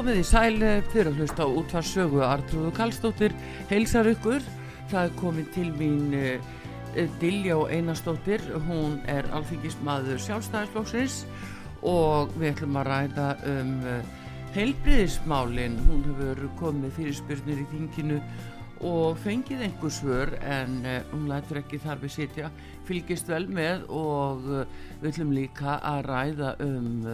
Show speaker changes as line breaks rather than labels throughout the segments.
Komið í sæl fyrir að hlusta á útvarsögu Artrúðu Kallstóttir heilsar ykkur. Það er komið til mín Dilja og Einarstóttir. Hún er alþingismadur sjálfstæðisflóksins og við ætlum að ræða um uh, heilbriðismálin. Hún hefur komið fyrir spyrnir í þinginu og fengið einhver svör en hún lætur ekki þar við sitja. Fylgist vel með og við ætlum líka að ræða um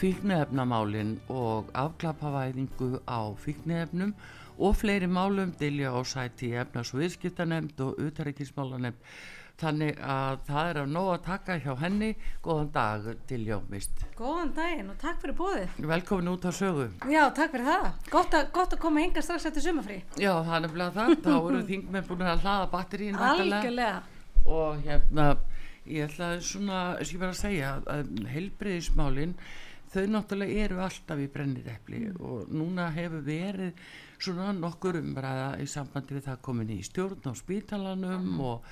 fíknefnamálinn og afklapavæðingu á fíknefnum og fleiri málum dilja og sæti efnas og viðskiptanemnd og utarækismálanemnd þannig að það er að nóg að taka hjá henni. Góðan dag dilja og mist.
Góðan daginn og takk fyrir bóðið
Velkomin út á sögu.
Já, takk fyrir það. Gott að, gott að koma hinga strax eftir sumafrí
Já, það er nefnilega það. Þá eru þingmenn búin að hlaða batterín
Algjörlega.
Og hérna ég ætla svona, ég verð að segja að heilbreyðismálinn þau náttúrulega eru alltaf í brennirepli mm. og núna hefur verið svona nokkur umræða í sambandi við það komin í stjórn á spítalanum mm. og,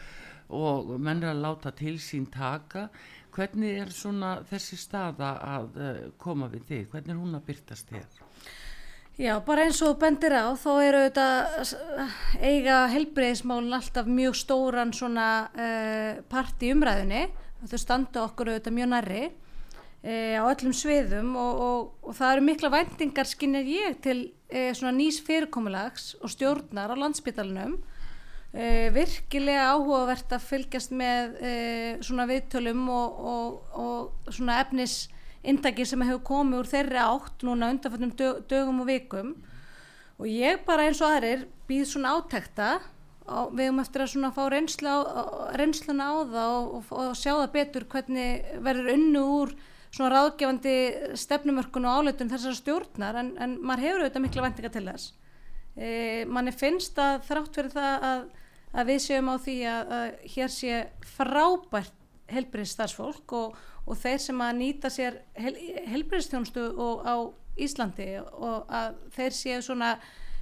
og menn er að láta til sín taka hvernig er svona þessi staða að uh, koma við þig, hvernig er hún að byrtast þér?
Já, bara eins og bendir á, þá eru þetta eiga helbreyðismálun alltaf mjög stóran svona uh, part í umræðinni, þau standa okkur auðvitað mjög nærri e, á öllum sviðum og, og, og það eru mikla væntingar skinnir ég til e, svona nýs fyrirkomulags og stjórnar á landsbytalinum e, virkilega áhugavert að fylgjast með svona viðtölum og, og svona efnis indagi sem hefur komið úr þeirri átt núna undanfjöndum dög, dögum og vikum. Og ég bara eins og aðrir býð svona átækta og við höfum eftir að svona fá reynsla á, reynsluna á það og, og, og sjá það betur hvernig verður unnu úr svona ráðgefandi stefnumörkun og áleitun þessar stjórnar en, en maður hefur auðvitað mikla vendinga til þess e, manni finnst að þrátt fyrir það að, að við séum á því að, að hér sé frábært helbriðsstarfsfólk og, og þeir sem að nýta sér hel, helbriðstjónstu á Íslandi og að þeir séu svona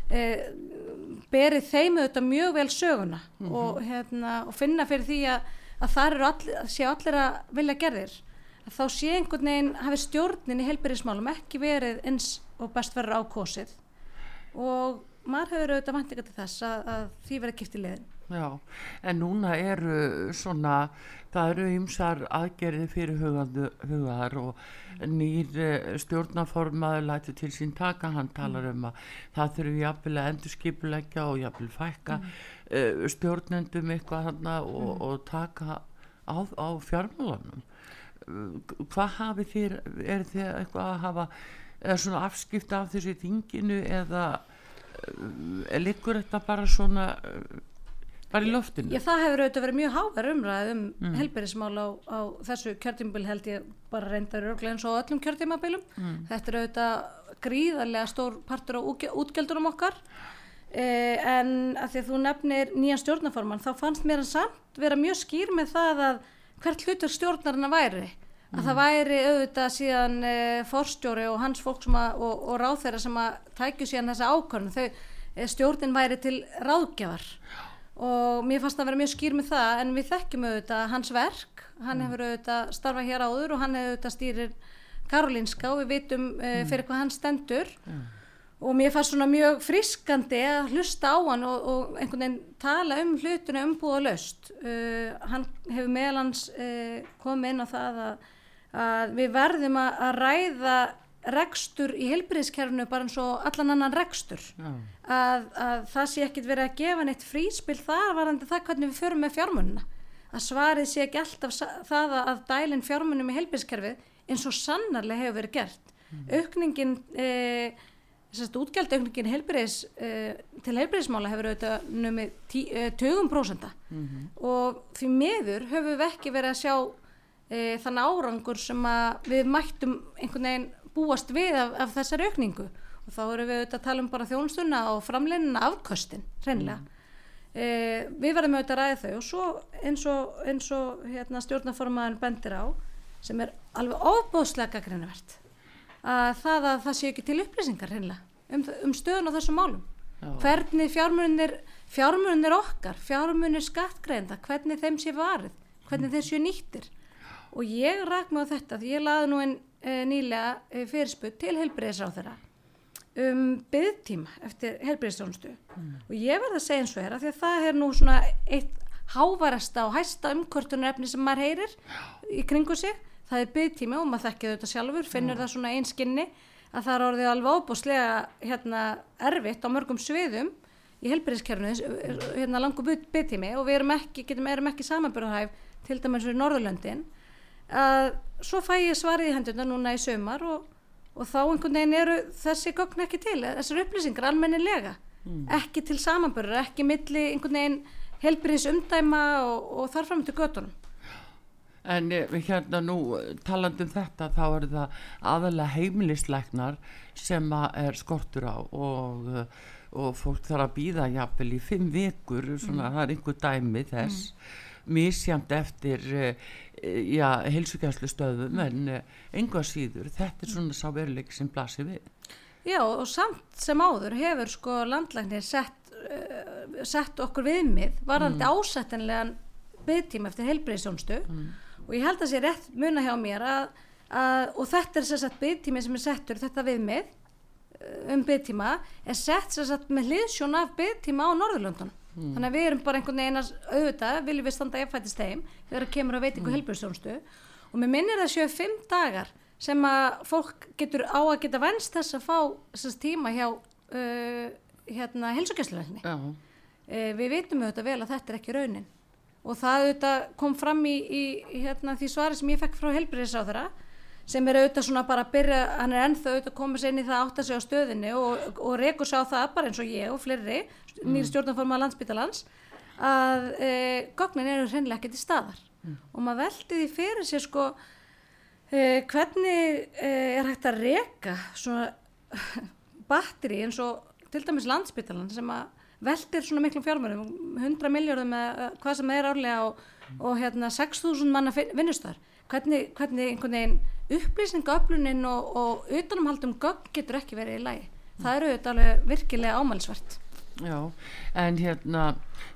e, berið þeim auðvitað mjög vel söguna mm -hmm. og, hérna, og finna fyrir því að, að það all, séu allir að vilja gerðir þá sé einhvern veginn hafi stjórnin í helbyrðismálum ekki verið eins og best verður ákosið og maður hefur auðvitað vantinga til þess að, að því verður kipt í liðin
Já, en núna eru svona, það eru ymsar aðgerði fyrir hugaðar og nýr eh, stjórnaformaður læti til sín taka, hann talar um að það þurfu jafnvel að endur skipulegja og jafnvel fækka mm. stjórnendum eitthvað hann og, mm. og taka á, á fjármálanum. Hvað hafi þér, er þið eitthvað að hafa, eða svona afskipta af þessi þinginu eða liggur þetta bara svona bara í loftinu?
Já, það hefur auðvitað verið mjög háver umræð um mm. helbærismál á, á þessu kjörtímabil held ég bara reyndar örglega eins og öllum kjörtímabilum. Mm. Þetta er auðvitað gríðarlega stór partur á útgjaldunum okkar eh, en að því að þú nefnir nýjan stjórnaforman þá fannst mér að samt vera mjög skýr með það að hvert hlutur stjórnarna væri að mm. það væri auðvitað síðan e, forstjóri og hans fólk að, og, og ráð þeirra sem að tækju síðan þessa ákvörðun þau e, stjórnin væri til ráðgjafar og mér fannst það að vera mjög skýr með það en við þekkjum auðvitað hans verk hann mm. hefur auðvitað starfað hér áður og hann hefur auðvitað stýrir Karolinska og við vitum uh, fyrir hvað hann stendur mm. Og mér fannst svona mjög friskandi að hlusta á hann og, og einhvern veginn tala um hlutuna umbúða löst uh, hann hefur meðlans uh, komið inn á það að, að við verðum að, að ræða rekstur í heilbyrðiskerfunu bara eins og allan annan rekstur. Að, að það sé ekkit verið að gefa neitt fríspil þar varandi það hvernig við förum með fjármununa að svarið sé ekki alltaf það að dælinn fjármunum í heilbyrðiskerfið eins og sannarlega hefur verið gert. Mm. aukningin e, útgjald aukningin heilbyrðis e, til heilbyrðismála hefur auðvitað numið e, 20% mm -hmm. og því meður höfum við ekki verið að sjá e, þann árangur sem við mættum einhvern veginn búast við af, af þessar aukningu og þá erum við auðvitað að tala um bara þjónstuna og framleinina afkostin hreinlega mm. við verðum auðvitað að ræða þau og svo eins og, eins og hérna, stjórnaformaðin bendir á sem er alveg ofbóðslega greinavert að það að það sé ekki til upplýsingar um, um stöðun á þessum málum. Já. hvernig fjármunir fjármunir okkar, fjármunir skattgreinda hvernig þeim sé varið hvernig þeim sé nýttir. Og ég ræk mig á þetta því ég laði nú einn e, nýlega e, fyrirsput til helbriðisráð þeirra um byggtíma eftir helbriðistjónustu mm. og ég verði að segja eins og þeirra því að það er nú svona eitt hávarasta og hæsta umkvörtunarefni sem maður heyrir í kringu sig það er byggtíma og maður þekkið þetta sjálfur finnur mm. það svona einskinni að það er orðið alveg óbúslega hérna, erfitt á mörgum sviðum í helbriðiskerfunu hérna langu byggtími og við erum ekki, getum, erum ekki samanbörðahæf til dæmis við Norðurlöndin að svo fæ ég svarið í hendurna núna í sömar og, og þá einhvern veginn eru þessi gögn ekki til, þessar upplýsingar almennilega, mm. ekki til samanbörur, ekki milli einhvern veginn helbriðis umdæma og, og þarfram til göttunum.
En eh, hérna nú talandum þetta þá er það aðalega heimilisleiknar sem er skortur á og, og fólk þarf að býða jafnvel í fimm vikur, svona mm. það er einhver dæmi þess, mm. misjamt eftir Eh, já, heilsugjæslu stöðum en eh, síður, þetta er svona sá veruleik sem blasir við.
Já og samt sem áður hefur sko landlæknir sett, uh, sett okkur viðmið varandi mm. ásettanlegan byggtíma eftir heilbreyðsjónstu mm. Og ég held að það sé rétt muna hjá mér að, að og þetta er sérsagt byggtími sem er settur þetta viðmið um byggtíma er sett sérsagt með hliðsjón af byggtíma á Norðurlöndunum Mm. Þannig að við erum bara einhvern veginn að auðvitað, viljum við standa efættist heim þegar það kemur að veitingu mm. helbjörnstjónustu og mér minnir það séu fimm dagar sem að fólk getur á að geta venst þess að fá þess tíma hjá uh, hérna helsugessleginni. Uh, við vitum auðvitað vel að þetta er ekki raunin og það auðvitað kom fram í, í hérna, því svari sem ég fekk frá helbjörnsáþara sem er auðvitað svona bara að byrja, hann er ennþá auðvitað að koma sér inn í það að segja á stöðinni og, og rekur sér á það bara eins og ég og fleiri mm. nýri stjórnarforma landsbytalans að e, gögnin eru hreinlega ekki til staðar mm. og maður veldi því fyrir sér sko e, hvernig e, er hægt að reka svona batteri eins og til dæmis landsbytalan sem að veldir svona miklum fjármjörnum 100 miljóðum eða hvað sem er árlega og, og hérna 6.000 manna vinnustar. Hvernig, hvernig einhvern veginn upplýsningaöflunin og, og utanumhaldum gögn getur ekki verið í lagi? Það eru auðvitað alveg virkilega ámælsvert
Já, en hérna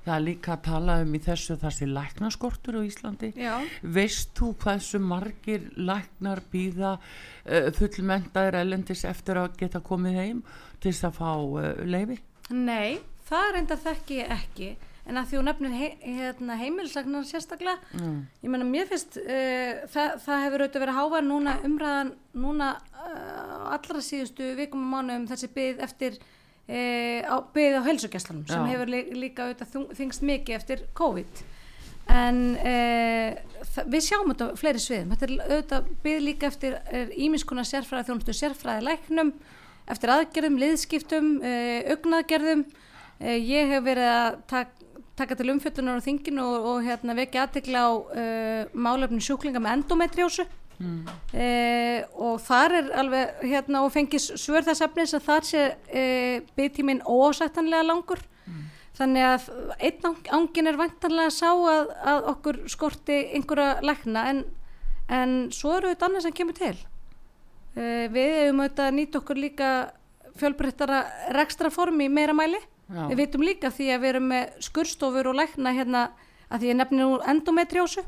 það er líka að tala um í þessu þessi læknaskortur á Íslandi. Já. veist þú hvað þessu margir læknar býða uh, fullmentaðir elendis eftir að geta komið heim til þess að fá uh, leifi?
Nei, það enda þekki ekki en að því hún nefnir he, hérna, heimilsagnar sérstaklega
Mm.
ég menna mér finnst uh, það, það hefur auðvitað verið hávar núna umræðan núna uh, allra síðustu vikum og mánu um þessi byggð eftir uh, á, byggð á heilsugjastlanum sem hefur lí- líka auðvitað þyngst mikið eftir COVID. En við sjáum þetta á fleiri sviðum. Þetta er auðvitað byggð líka eftir ímiskona sérfræði þjónustu sérfræði læknum eftir aðgerðum, liðskiptum augnaðgerðum ég hef verið að tak, taka til umfjöllunar á þinginu og, og hérna, vekja aðtekla á uh, málefni sjúklinga með endometriósu
Mm.
uh, og þar er alveg hérna og fengið svör þess efnis að þar sé uh, byggtíminn ósættanlega langur. Þannig að einn angin er vantanlega sá að, að okkur skorti einhverja lækna en, en svo eru þetta annað sem kemur til. Við hefum auðvitað að nýta okkur líka fjölbreyttara rekstraform í meira mæli
Já.
við vitum líka því að við erum með skurstofur og lækna hérna að því ég nefni nú endometriósu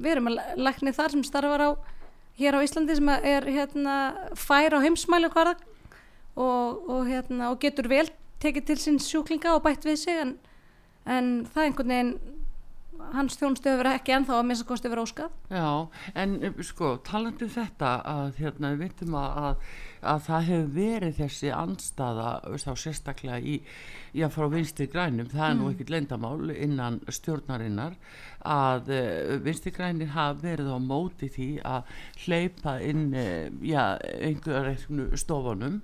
við erum með lækni þar sem starfar á hér á Íslandi sem er hérna fær á heimsmæli hvarða og, og, hérna, og getur vel tekið til sín sjúklinga og bætt við sig en, en það einhvern veginn hans þjónustu hefur ekki ennþá að minnst kosti verið óskað.
Já, en eh, sko, talandi um þetta að hérna við veitum að, að, að það hefur verið þessi andstaða veist, þá sérstaklega í, að frá vinstri grænum, það er nú ekkit lendamál innan stjórnarinnar að uh, vinstri grænir hafa verið á móti því að hleypa inn uh, já, einhverjum stofunum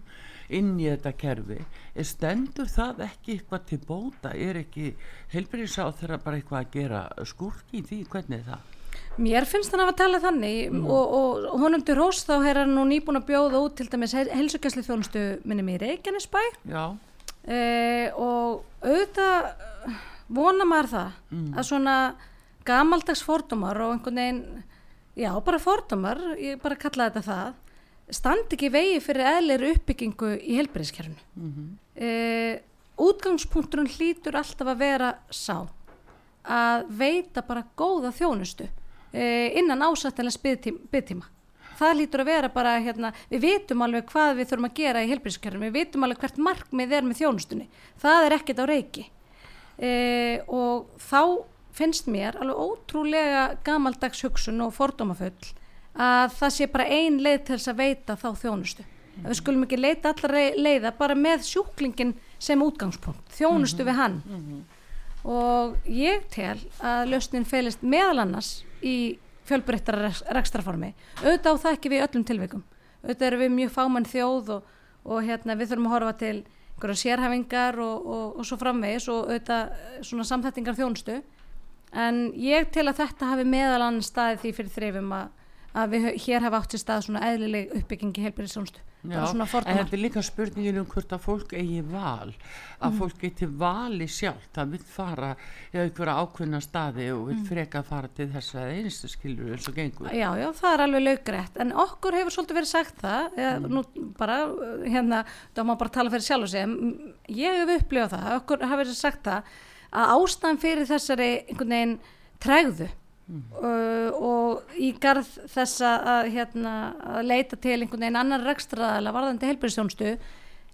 inn í þetta kerfi. Er stendur það ekki eitthvað til bóta? Er ekki heilbyrðisá þeirra bara eitthvað að gera skurki í því, hvernig er það?
Mér finnst hann að talað þannig. Og, og, og honum til rós þá er hann nú nýbúin að bjóða út til dæmis helsugæsli þjónustu minni mér Reykjanesbæ.
Já,
e, og auðvitað eh, vona maður það að svona gamaldags fordómar og einhvern veginn já, bara fordómar, ég bara kalla þetta það standi ekki vegi fyrir eðlir uppbyggingu í helbriðskerfinu mm útgangspunkturinn hlýtur alltaf að vera sá að veita bara góða þjónustu e, innan ásættilega byggtíma það lítur að vera bara hérna, við vitum alveg hvað við þurfum að gera í helbriðskerfinu, við vitum alveg hvert markmið er með þjónustunni, það er ekkert á reiki. E, og þá finnst mér alveg ótrúlega gamaldags hugsun og fordómafull að það sé bara ein leið til þess að veita þá þjónustu. Að við skulum ekki leita allar leiða bara með sjúklingin sem útgangspunkt þjónustu við hann. og ég tel að lausnin felist meðal annars í fjölbreyttara rekstraformi auðvitað á það ekki við öllum tilvikum. Auðvitað eru við mjög fámann þjóð og, og hérna, við þurfum að horfa til einhverja sérhæfingar og, og, og svo framvegis og auðvitað svona samþættingar þjónustu. En ég tel að þetta hafi meðal annars staðið því fyrir þrifum að, að við hér hafa átt sér stað svona eðlileg uppbyggingi fordómar
þetta er líka spurningin um hvort að fólk eigi val að
Mm.
fólk geti vali sjálf það vil fara í einhverja ákveðna staði og
Mm.
vil freka fara til þess að einstu skilur eins og gengur
Já, já, það er alveg laugrætt en okkur hefur svolítið verið sagt það eða,
Mm.
nú bara, hérna þá má bara tala fyrir sjálf og segja ég hef upplifað það, okkur hafi verið sagt það að ástæðan fyrir þessari einhvern veginn tregðu uh, og í garð þess að, að, hérna, að leita til einhvern veginn annar rekstraðala varðandi helbriðstjónstu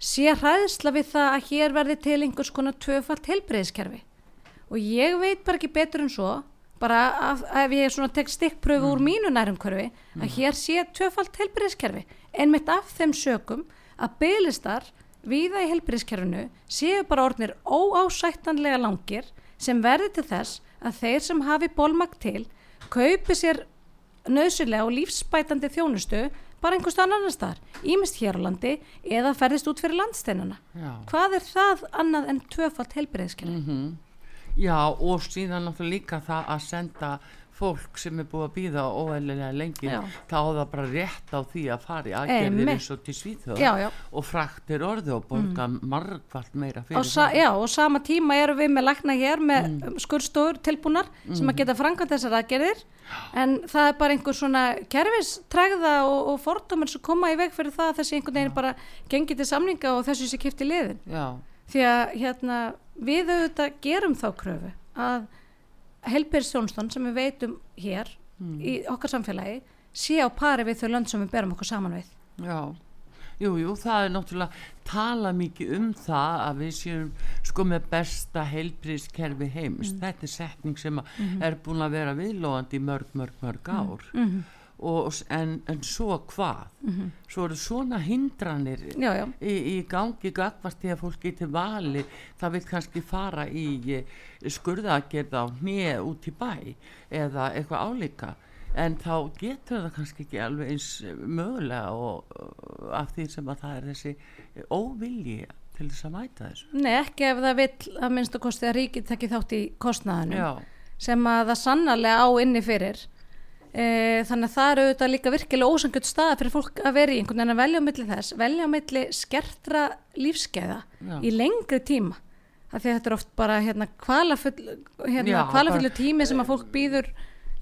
sé hræðsla við það að hér verði til einhvers konar tvöfalt helbriðskerfi og ég veit bara ekki betur en svo bara að, ef ég tek stikkpröfu úr mínu nærumhverfi að hér sé tvöfalt helbriðskerfi einmitt af þeim sökum að bygglistar viða í helbriðskerfinu séu bara orðnir óásættanlega langir sem verði til þess að þeir sem hafi bólmagt til kaupi sér nöðsulega og lífsbætandi þjónustu bara einhvers annar staðar, ímist hér á landi eða ferðist út fyrir landsteinuna
Já.
hvað er það annað en tvöfalt helbriðskerfi?
Mhm. Já, og síðan náttúrulega líka það að senda fólk sem er búið að býða óeðlilega lengi
Já.
þá á það bara rétt á því að fara í aðgerðir eins og til Svíþjóða
Já, já.
og fraktir orði og borga margfald meira
Á
fyrir
sa,
það.
já, og sama tíma erum við með lækna hér með mm. skurstofur tilbúnar sem að geta framkvæmt þessar aðgerðir. En það er bara einhver svona kerfistrægða og, og fordómar sem koma í veg fyrir það að þessi einhvern veginn bara gengi til samninga og þessu sé kipti liðin
Já,
því að hérna, við auðvitað gerum þá kröfu að helbyrðsjónstan sem við veitum hér í okkar samfélagi sé á pari við þau lönd sem við berum okkur saman við
já Jú, jú, það er náttúrulega tala mikið um það að við séum sko með besta heilbríðskerfi heims.
Mm.
Þetta er setning sem
Mhm.
er búin að vera viðlóðandi í mörg, mörg, mörg ár.
Mhm.
Og, en, en svo hvað? Svo eru svona hindranir
Já, já.
í, í gangi gagvart að fólk getur vali það vil kannski fara í skurðagerð á hnið út í bæ eða eitthvað álíka. En þá getur það kannski ekki alveg eins mögulega og, og af því sem að það er þessi óvilji til þess að mæta þessu.
Nei, ekki ef það vill að minnstu kosti að ríkið tekki þátt í kostnaðinu
Já,
sem að það sannarlega á inni fyrir e, þannig að það eru auðvitað líka virkilega ósangjöld staða fyrir fólk að vera í einhvern veginn að velja á milli þess velja á milli skertra lífskeiða
Já.
í lengri tíma af því að þetta er oft bara hérna kvalafull hérna, kvalafullu tími sem að fólk býður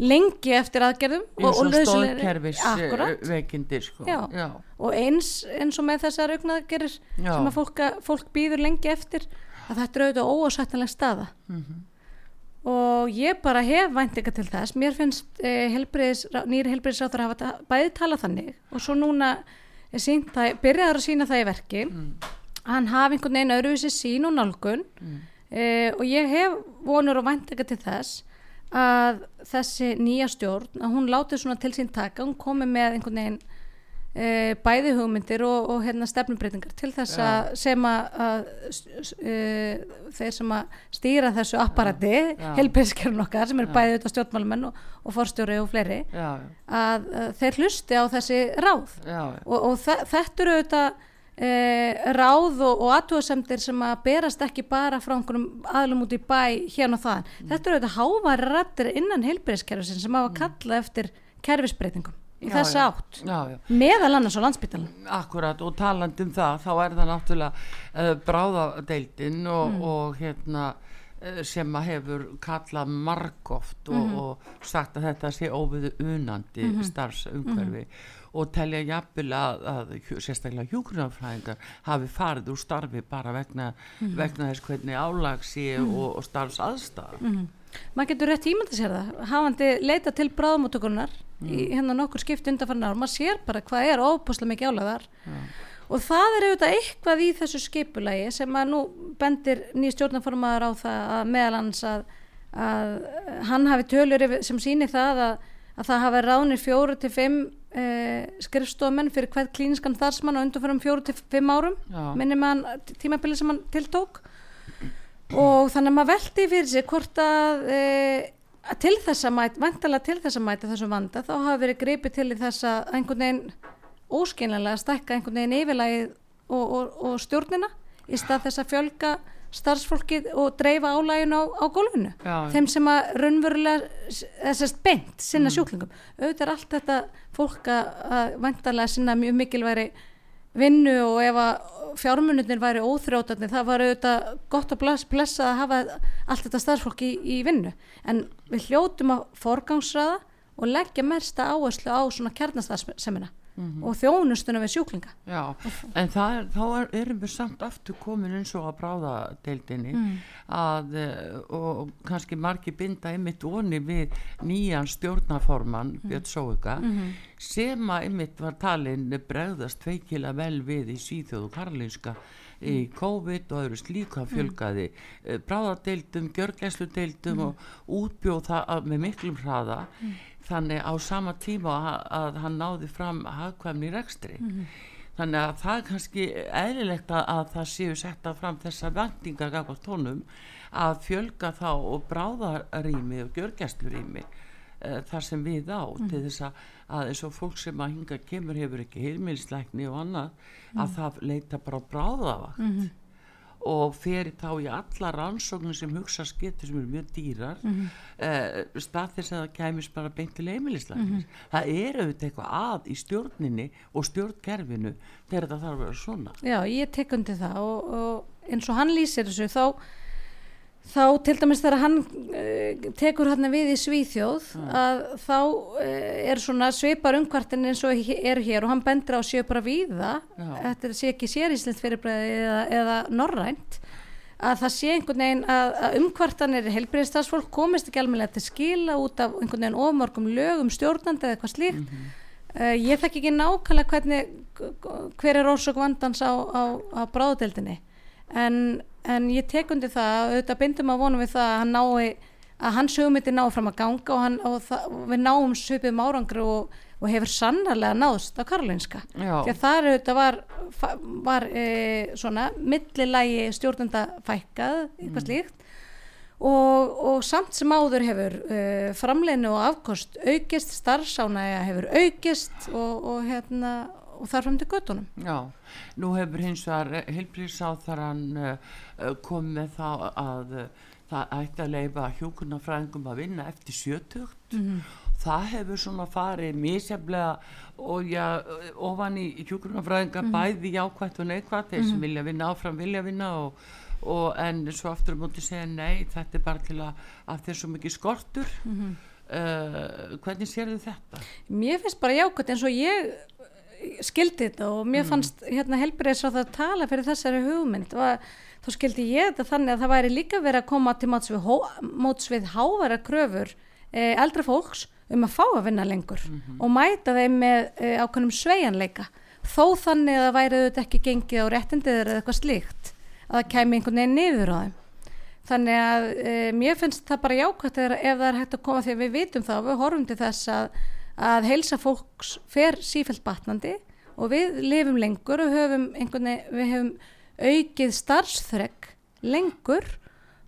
lengi eftir aðgerðum
eins og
nauðsynlegri-
stóðkerfis
Akkúrat.
veikindi sko.
Já.
Já.
og eins, eins og með þessar augnaðgerir
Já.
sem að fólk, fólk býður lengi eftir að þetta er auðvitað óásættanleg staða
Mhm.
Og ég bara hef væntinga til þess. Mér finnst eh, helbriðis, nýri helbriðisráþur hafa ta- bæði talað þannig. Og svo núna það, byrjaður að sína það í verki.
Mm.
hann hafi einhvern veginn öðruvísi sín og nálgun.
Mm.
eh, og ég hef vonur og væntinga til þess að þessi nýja stjórn að hún látið svona til sín taka. Hún komi með einhvern veginn e, bæði hugmyndir og, og hérna stefnumbreytingar til þess að sem að, e, þeir sem að stýra þessu apparati
Já.
helbriðskerfin okkar sem eru bæði auðvitað stjórnmálumenn og, og forstjóri og fleiri
Já,
að, að þeir hlusti á þessi ráð.
Já,
og, og þe- þetta eru auðvitað e, ráð og, og aðtúasemdir sem að berast ekki bara frá einhverjum aðlum út í bæ hérna og þaðan. Þetta eru auðvitað háværi rættir innan heilbreyðskerfisins sem hafa kallað eftir kerfisbreytingum í
já.
átt.
já, já.
Meðal annars á landsbytalan.
Akkurat og talandi um það þá er það náttúrulega uh, bráðadeildin og,
Mm.
og hérna uh, sem að hefur kallað margóft og,
Mhm.
og sagt að þetta sé óviðu unandi
Mhm.
starfsumhverfi og telja jafnvel að, að sérstaklega hjúgrunarfræðingar hafi farið úr starfi bara vegna,
Mhm.
vegna þess hvernig álag sé og, og starfsaðstæða
Maður getur rétt ímynda sér það, hafandi leita til bráðmótökurnar í
Mm.
hérna nokkur skipt undanfarnar ár, maður sér bara hvað er óbúslega mikið álæðar og það er auðvitað eitthvað í þessu skipulagi sem að nú bendir nýja stjórnaformaður á það að meðal hans að, að hann hafi tölur sem sýni það að, að það hafi ránir fjóru til fimm eh, skrifstofumenn fyrir hvert klíniskan þarsmann á undanfærum fjóru til fimm árum
Já.
minni með hann tímabili sem hann tiltók og þannig að maður veldi fyrir sig hvort að, e, að til þess að mæta, vantalega til þess að mæta þessum vanda þá hafa verið gripið til þess að einhvern veginn óskynlega stækka einhvern veginn yfirlægið og, og, og stjórnina í stað þess að fjölga starfsfólkið og dreifa álægin á, á gólfinu.
Já,
þeim sem að raunverulega þessast beint sinna sjúklingum. Auðvitað er allt þetta fólk að, að vantarlega sinna mjög mikilværi vinnu og ef að fjármununir væri óþrjótandi það var auðvitað gott að bless, blessa að hafa allt þetta starfsfólk í, í vinnu. En við hljótum að forgangsraða og leggja mesta áherslu á svona kjarnastarfsemina og þjónustuna við sjúklinga.
Já, en er, þá er, erum við samt aftur komin eins og að bráða deildinni að eh, og kannski margi binda einmitt voni við nýjan stjórnaformann Björn Sóuka sem að einmitt var talin bregðast feikila vel við í Svíþjóðu Karlinska í COVID og öðru slíka fjölgaði mm. bráðadeildum, gjörgæsludeildum og útbjóð það að- með miklum hraða þannig á sama tíma að, að hann náði fram hagkvæmni í rekstri. Þannig að það er kannski eðlilegt að, að það séu setta fram þessa vendingar gafast tónum að fjölga þá og bráðarými og gjörgæslurými uh, þar sem við á til þess að, að eins og fólk sem að hinga kemur hefur ekki heilmilslækni og annað að það leita bara á bráðavakt og feri þá í alla rannsóknir sem hugsa getur sem eru mjög dýrar mm stað þess að það kæmis bara beint til heimilislæknis. Það er auðvitað eitthvað að í stjórninni og stjórnkerfinu þegar þetta þarf að vera svona.
Já, ég tek undir það og, og eins og hann lýsir þessu þá þá til dæmis þegar hann uh, tekur hann við í Svíþjóð að þá uh, er svona svipar umkvartin eins og er hér og hann bendur á séu bara víða
Já.
þetta sé ekki séríslenskt fyrirbræði eða, eða norrænt að það sé einhvern veginn að, að umkvartanir heilbreyðistarsfólk komist ekki almennilega til skila út af einhvern veginn ofmörgum lögum stjórnandi eða eitthvað slíkt. Uh, ég þekk ekki nákvæmlega hvernig, hver er orsök vandans á, á, á bráðdeldinni en, en ég tek undir það auðvitað bindum að vonum við það að hann nái að hans hugmyndi ná fram að ganga og, hann, og, það, við náum svipið márangri og, og hefur sannarlega náðst á Karolinska. Því að það auðvitað var, var e, svona millilægi stjórnenda fækkað, eitthvað slíkt. Og, og samt sem áður hefur uh, framleinu og afkost aukist, starfsánægja hefur aukist og, og, hérna, og þar fram til göttunum.
Já, nú hefur hins vegar heilbríðsáþaran uh, komið með það að uh, það ætti að leifa hjókunarfræðingum að vinna eftir sjötugt mm -hmm. það hefur svona farið misjaflega og já, ofan í hjókunarfræðinga mm -hmm. bæði jákvæmt og neikvæmt þeir sem vilja vinna áfram vilja vinna og og en svo aftur mútið segja nei þetta er bara til að, að þeir svo mikið skortur mm -hmm. uh, hvernig sér þið þetta?
Mér finnst bara jákvæmt eins og ég skildi þetta og mér fannst mm. hérna helbriðis á það að tala fyrir þessari hugmynd og þá skildi ég þetta þannig að það væri líka verið að koma til móts við, móts við hávara kröfur eh, eldra fólks um að fá að vinna lengur mm -hmm. og mæta þeim með eh, ákveðnum sveianleika þó þannig að það væri auðvitað ekki gengið á réttindiður eða eitthvað slíkt að það kemi einhvern veginn niður á þeim þannig að e, mér finnst það bara jákvæmt ef það er hægt að koma því að við vitum það og við horfum til þess að, að heilsa fólks fer sífælt batnandi og við lifum lengur og höfum einhvern veginn, við hefum aukið starfsþreg lengur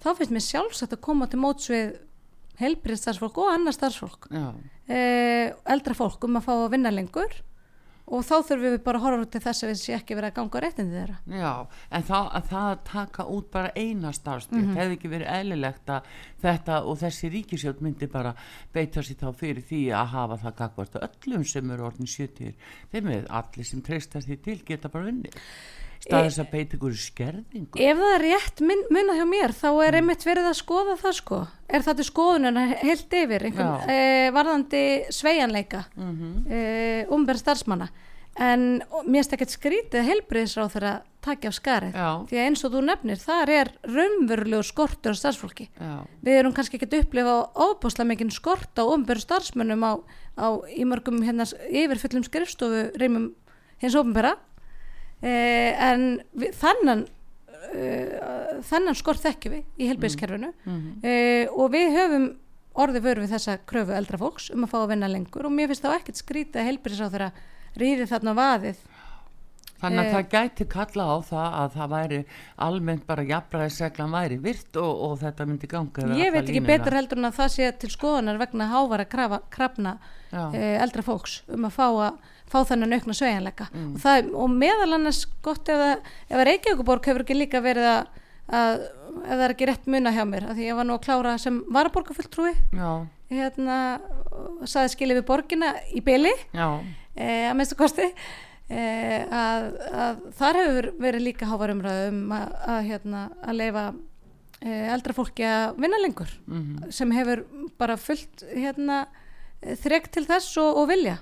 þá finnst mér sjálfsagt að koma til móts við heilbrið starfsfólk og annar starfsfólk. E, eldra fólk um að fá að vinna lengur og þá þurfum við bara að horfa til þess að við sé ekki verið að ganga réttindi þeirra.
Já, en það að, það að taka út bara eina starfstíð, mm -hmm. hefði ekki verið eðlilegt að þetta og þessi ríkisjótt myndi bara beita sér þá fyrir því að hafa það gagvart öllum sem eru orðin 70 þeim er allir sem treystar því til geta bara unni staðis að beita ykkur skerðingu?
Ef það er rétt mun, munna hjá mér þá er einmitt verið að skoða það sko. Er það til skoðunar heilt yfir einhvern, e, varðandi sveianleika mm -hmm. e, umberð starfsmanna? En mér finnst ekkert skrítið heilbriðisráð þegar að takja á skarið
Já.
því að eins og þú nefnir, þar er raunverulegu skortur á starfsfólki.
Já.
við erum kannski ekkert upplifa óbúslega mikinn skort á umberu starfsmönnum á, á í mörgum hérna yfirfullum skrifstofu reymum hins ofinbera eh, en við, þannan uh, þannan skort þekkjum við í heilbriðiskerfinu
mm -hmm.
eh, og við höfum orðið vöru við þessa kröfu eldra fólks um að fá að vinna lengur og mér finnst þá ekkert skrítið að heilbriðisráð þeirra rýði þarna vaðið
Þannig að
Eh.
það gæti kalla á það að það væri almennt bara jafnræðisreglan væri virt og, og þetta myndi ganga
ég veit ekki
línuna.
betur heldur en að það sé til skoðunar vegna hávara krafna
Já.
e, eldra fólks um að fá, að, fá þennan aukna sveigjanleika.
Mm.
og, það, og meðal annars gott ef, að, Reykjavíkuborg hefur ekki líka verið að, að ef það er ekki rétt muna hjá mér því ég var nú að klára sem varaborgarfulltrúi. Hérna, saði skilið við borgina í byli e, að minnstu kosti. E, að, að þar hefur verið líka hávar umræðu um að, að, hérna, að leifa e, eldra fólki að vinna lengur.
Mhm.
sem hefur bara fullt hérna, þrek til þess og, og vilja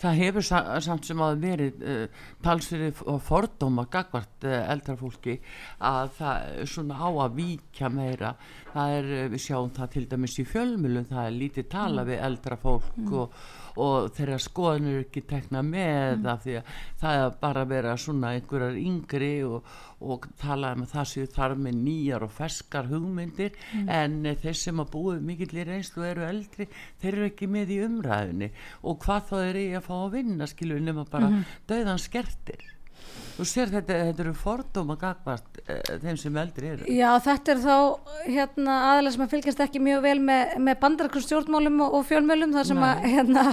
Það hefur sa samt sem að verið uh, talsverið og fordóma gagvart uh, eldra fólki að það svona á að víkja meira. Það er, uh, við sjáum það til dæmis í fjölmjölum, það er lítið tala við eldra fólk og, og þeirra skoðanir eru ekki tekna með af því að það er bara að vera svona einhverjar yngri og, og tala um að það séu þar með nýjar og ferskar hugmyndir. En uh, þeir sem að búið mikill í reynslu eru eldri, þeir eru ekki með í umræðinni og hvað þá er ég að fá að vinna skilur nema bara mm döðan skertir þú sér þetta, þetta eru fordóma gagvart uh, þeim sem eldri eru.
Já, þetta er þá hérna, aðalega sem að fylgjast ekki mjög vel með, með bandarækrum stjórnmálum og, og fjölmjölum þar sem að hérna,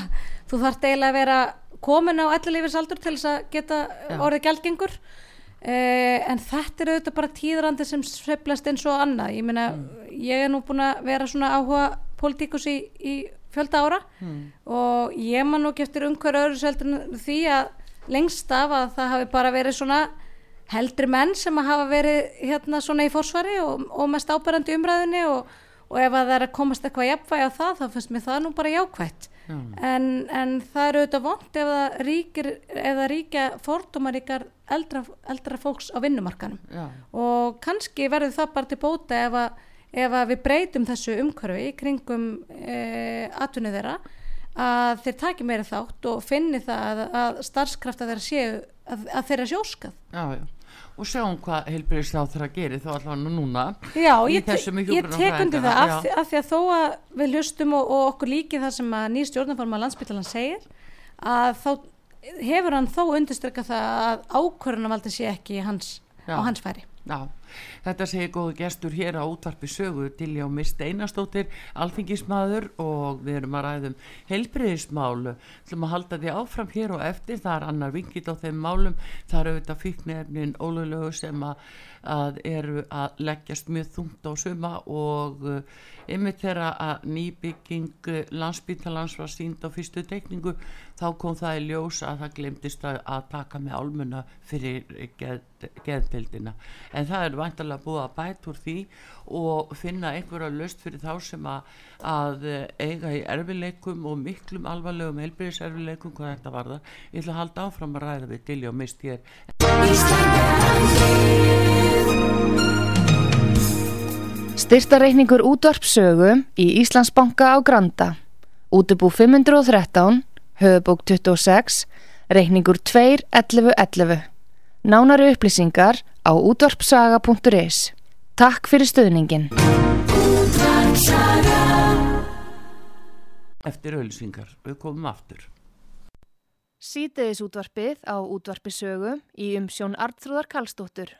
þú þarft eiginlega að vera komin á ellilífisaldur til þess að geta
Já.
orðið gjaldgengur. Eh, en þetta er auðvitað bara tíðrandi sem sveiflast eins og annað. Ég meina, ég er nú búin að vera svona áhuga pólitíkus í, í fjölda ára
mm.
og ég man nú ekki eftir umhverju öðru seldur því að lengst af að það hafi bara verið svona heldri menn sem að hafa verið hérna svona í forsvari og, og mest áberandi í umræðinni og, og ef að það er að komast eitthvað jafnvægi á það þá finnst mér það nú bara jákvætt
Já.
en, en það eru auðvitað vond ef það ríkir ef það ríkja fordómaríkar eldra, eldra fólks á vinnumarkanum
Já.
og kannski verður það bara til bóta ef að, ef að við breytum þessu umhverfi kringum e, atvinni þeirra að þeir taki meira þátt og finni það að, að starfskrafta þeirra séu að, að þeirra sjóskað
já, já. Og sjáum hvað heilbyrðistáð þeirra gerir þá allavega núna
Já, ég, ég tek undir það af, því- af því að þó að við hlustum og, og okkur líki það sem að nýr stjórnarforma landsbytalan segir að þá hefur hann þó undirstryka það að ákvörðunarvaldi sé ekki hans, á hans færi
Já, þetta segir góðu gestur hér á útvarpi sögu til já Mist Einarstóttir, alþingismadur og við erum að ræðum helbriðismál, ætlum að halda því áfram hér og eftir, það er annar vingill á þeim málum, það eru auðvitað fíknefnin ólulegu sem að, að eru að leggjast mjög þungt á suma og uh, einmitt þegar að nýbygging uh, landsbítalans var sínd á fyrstu tekningu þá kom það í ljós að það glemdist að, að taka með álmuna fyrir geð, geðdeldina en það er vantarlega búið að bæta úr því og finna einhverja löst fyrir þá sem að, að eh, eiga í erfileikum og miklum alvarlegum helbriðiserfileikum hvað þetta varðar. Ég ætla að halda áfram að ræða við Dilja og mist hér
Styrtareikningur útvarpsögu í Íslandsbanka á Granda. Útubú 513, höfubók 26, reikningur 2.11.11. Nánari upplýsingar á útvarpsaga.is. Takk fyrir stöðningin.
eftir auðlýsingar, við komum aftur
Sýteðis útvarpið á útvarpisögu í umsjón Artrúðar Karlsdóttur.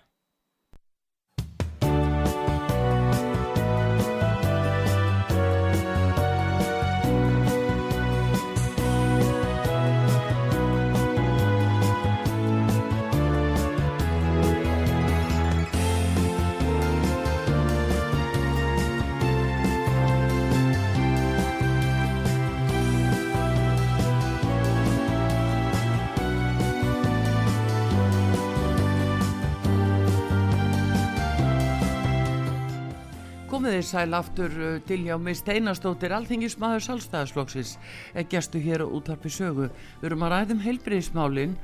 Komið þið sæl aftur uh, til hjá mig Steinastóttir, alþingismadur Salstæðaslokksins, er gestu hér á útarpi sögu. Við erum að ræðum heilbriðismálin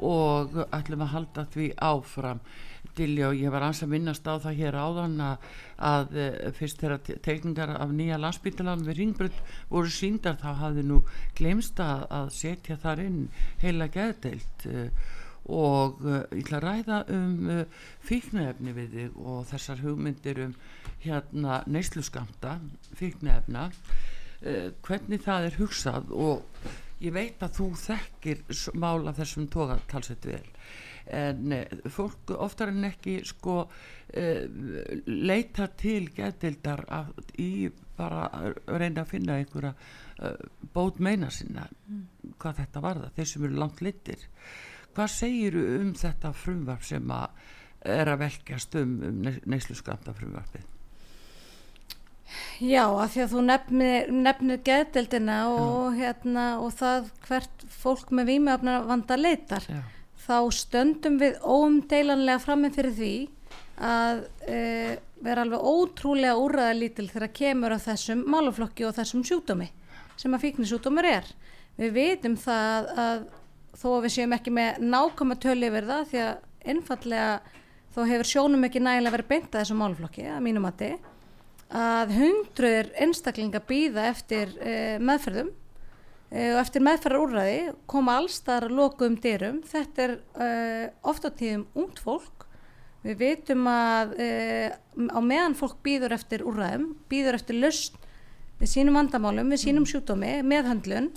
og ætlum að halda því áfram. Dilja og ég var ans að minnast á það hér áðan að, að eh, fyrst te- teikningar af nýja landsbytalan við Ringbrödd voru síndar þá hafði nú glemst að setja þar inn heila geðdeilt uh, og uh, ég ætla að ræða um uh, fíknefni við þig og þessar hugmyndir um hérna neysluskamta fíknefna uh, hvernig það er hugsað og ég veit að þú þekkir mál af þessum toga talsett vel. En fólk oftar en ekki sko leita til geðdildar að- í bara að reyna að finna einhverja bót meina sinna hvað þetta varða, þeir sem eru langt litir hvað segir um þetta frumvarp sem að er að velkjast um, um neyslu skamta frumvarpið
Já, af því að þú nefnir, nefnir geðdeldina og, hérna, og það hvert fólk með vímöfnar vanda leitar
Já.
þá stöndum við óumdeilanlega frammi fyrir því að e, vera alveg ótrúlega úrræðalítil þegar kemur á þessum málaflokki og þessum sjúkdómi sem að fíknisjúkdómur er. Við vitum það að þó að við séum ekki með nákvæma tölu yfir það því að einfallega þó hefur sjónum ekki nægilega verið beint að þessum málaflokki að mínum mati að hundruður einstaklinga býða eftir uh, meðferðum uh, og eftir meðferðarúrræði koma allstar lokuðum dyrum. Þetta er uh, oft á tíðum ungt fólk. Við vitum að á meðan fólk býður eftir úrræðum, býður eftir lust við sínum vandamálum, við sínum sjúkdómi, meðhöndlun,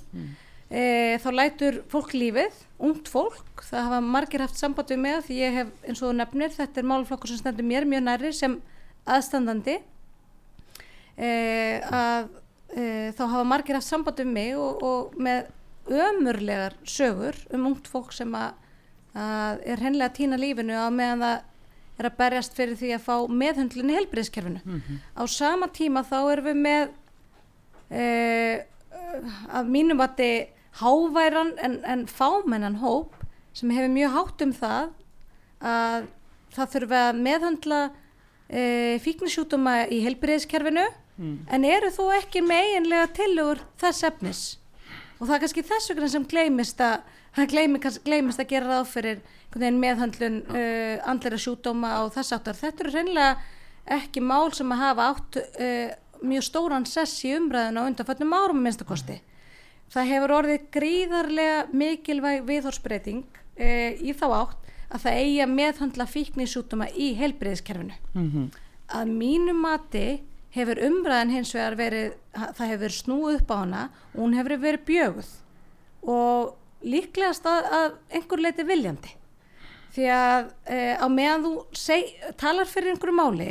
e, þá lætur fólk lífið, ungt fólk, það hafa margir haft samband við með því ég hef, eins og nefnir, þetta er málflokkur sem stendur mér mjög næri sem aðstandandi. E, að e, þá hafa margir haft samband við mig og, og með ömurlegar sögur um ungt fólk sem að, að er hennilega að týna lífinu á meðan það er að berjast fyrir því að fá meðhöndlun í helbriðskerfinu. Á sama tíma þá erum við með uh, að mínum vati háværan en, en fámennan hóp sem hefur mjög hátt um það að það þurfa að meðhandla uh, fíknisjútuma í helbriðiskerfinu en eru þó ekki með eiginlega tillögur þess efnis. Og það er kannski þess vegna sem gleymist að kannski- gleymist að gera ráð fyrir meðhandlun uh, andleira sjúdóma og þess áttar þetta eru reynilega ekki mál sem að hafa átt uh, mjög stóran sess í umræðinu á undanföllum árum minnstakosti það hefur orðið gríðarlega mikilvæg viðhorsbreyting e, í þá átt að það eigi að meðhandla fíknisjútuma í heilbriðiskerfinu
Mhm.
að mínu mati hefur umræðan hins vegar verið það hefur snúið upp á hana og hún hefur verið bjöguð og líklegast að, að einhver leiti viljandi. Því að e, á meðan þú seg, talar fyrir einhverju máli